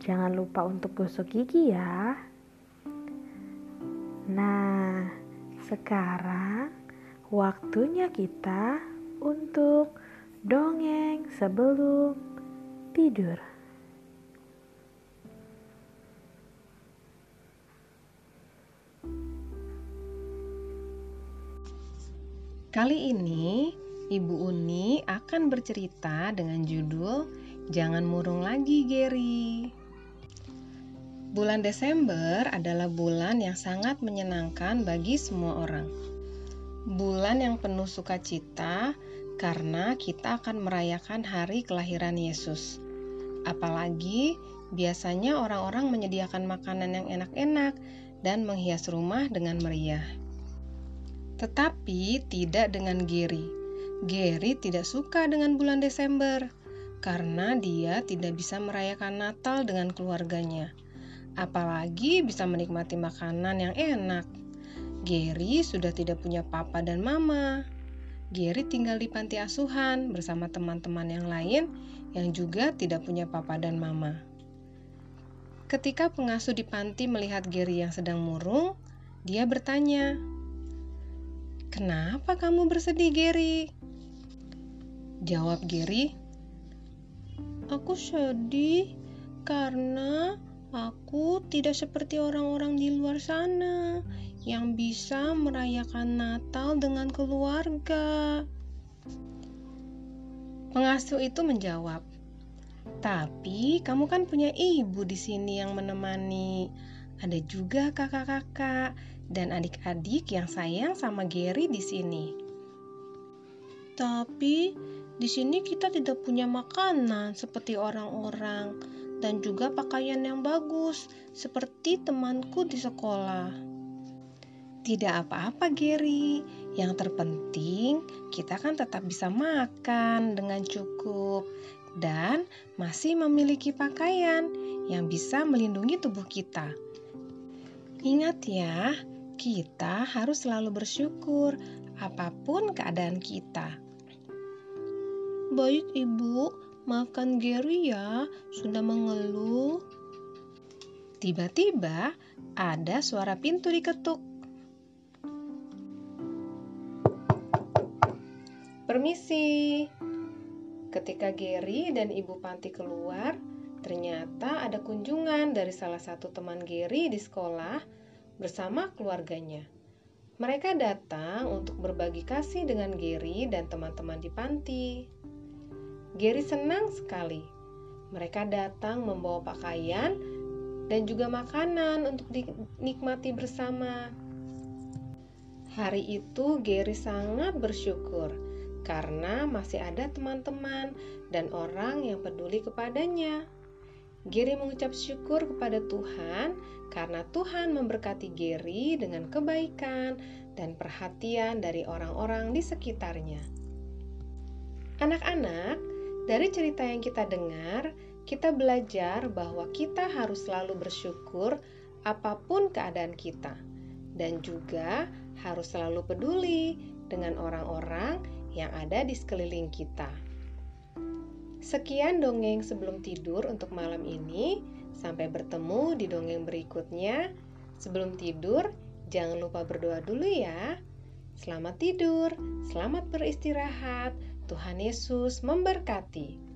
jangan lupa untuk gosok gigi ya. Nah, sekarang waktunya kita untuk dongeng sebelum tidur. Kali ini, Ibu Uni akan bercerita dengan judul "Jangan Murung Lagi, Gary". Bulan Desember adalah bulan yang sangat menyenangkan bagi semua orang. Bulan yang penuh sukacita karena kita akan merayakan hari kelahiran Yesus. Apalagi biasanya orang-orang menyediakan makanan yang enak-enak dan menghias rumah dengan meriah. Tetapi tidak dengan Gary. Gary tidak suka dengan bulan Desember karena dia tidak bisa merayakan Natal dengan keluarganya. Apalagi bisa menikmati makanan yang enak. Gary sudah tidak punya papa dan mama. Gary tinggal di panti asuhan bersama teman-teman yang lain yang juga tidak punya papa dan mama. Ketika pengasuh di panti melihat Gary yang sedang murung, dia bertanya, Kenapa kamu bersedih, Gary? Jawab Gary, Aku sedih karena aku tidak seperti orang-orang di luar sana yang bisa merayakan Natal dengan keluarga. Pengasuh itu menjawab, "Tapi kamu kan punya ibu di sini yang menemani. Ada juga kakak-kakak dan adik-adik yang sayang sama Gary di sini. Tapi di sini kita tidak punya makanan seperti orang-orang dan juga pakaian yang bagus seperti temanku di sekolah. Tidak apa-apa, Gary. Yang terpenting, kita kan tetap bisa makan dengan cukup dan masih memiliki pakaian yang bisa melindungi tubuh kita. Ingat ya, kita harus selalu bersyukur apa pun keadaan kita. Baik, Ibu, maafkan Gary ya, sudah mengeluh. Tiba-tiba ada suara pintu diketuk. Permisi. Ketika Gary dan Ibu Panti keluar, ternyata ada kunjungan dari salah satu teman Gary di sekolah bersama keluarganya. Mereka datang untuk berbagi kasih dengan Gary dan teman-teman di panti. Gary senang sekali. Mereka datang membawa pakaian dan juga makanan untuk dinikmati bersama. Hari itu Gary sangat bersyukur karena masih ada teman-teman dan orang yang peduli kepadanya. Gary mengucap syukur kepada Tuhan karena Tuhan memberkati Gary dengan kebaikan dan perhatian dari orang-orang di sekitarnya. Anak-anak, dari cerita yang kita dengar, kita belajar bahwa kita harus selalu bersyukur apa pun keadaan kita, dan juga harus selalu peduli dengan orang-orang yang ada di sekeliling kita. Sekian dongeng sebelum tidur untuk malam ini. Sampai bertemu di dongeng berikutnya. Sebelum tidur, jangan lupa berdoa dulu ya. Selamat tidur, selamat beristirahat. Tuhan Yesus memberkati.